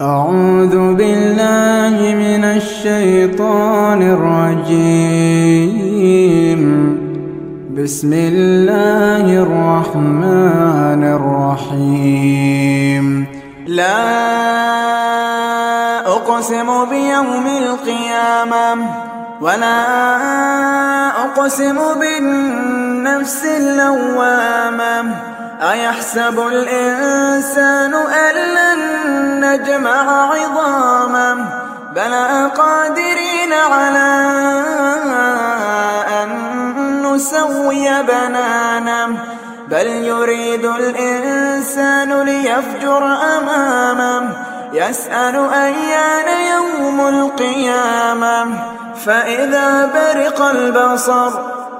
أعوذ بالله من الشيطان الرجيم. بسم الله الرحمن الرحيم. لا أقسم بيوم القيامة ولا أقسم بالنفس اللوامة. أيحسب الإنسان أن لن نجمع عظامه بلى قادرين على أن نسوي بنانه بل يريد الإنسان ليفجر أمامه يسأل أيان يوم القيامة. فإذا برق البصر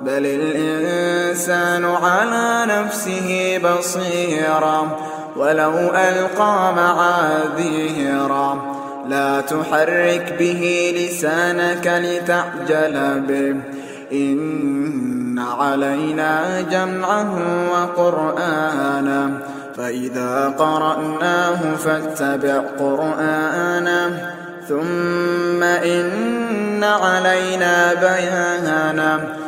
بل الإنسان على نفسه بصيرا ولو ألقى معاذيرا لا تحرك به لسانك لتعجل به. إن علينا جمعه وقرآنه. فإذا قرأناه فاتبع قرآنه. ثم إن علينا بيانه.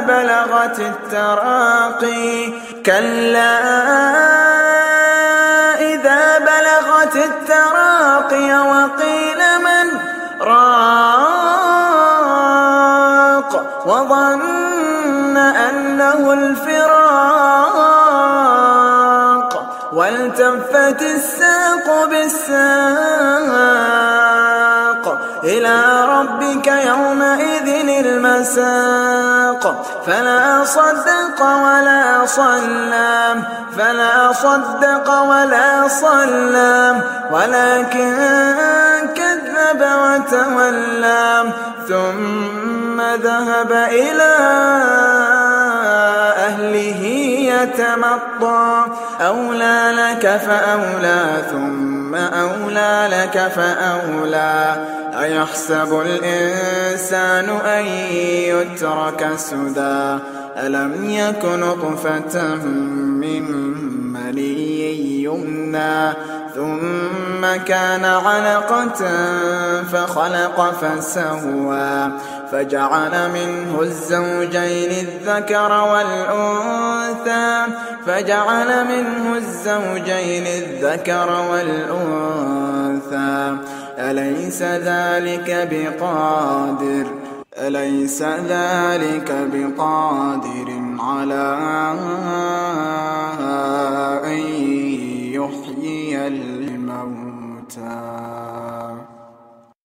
بلغت التراقي. كلا إذا بلغت التراقي وقيل من راق وظن أنه الفراق. والتفت الساق بالساق. إلى ربك يومئذ المساق. فلا صدق ولا صلى فلا صدق ولا صلى ولكن كذب وتولى. ثم ذهب إلى يتمطى. أولى لك فأولى ثم أولى لك فأولى. أيحسب الإنسان أن يترك سدى؟ ألم يك نطفة من مني يمنى؟ ثم كان علقة فخلق فسوى فجعل منه الزوجين الذكر والأنثى فجعل منه الزوجين الذكر والأنثى. أليس ذلك بقادر؟ أليس ذلك بقادر على uh,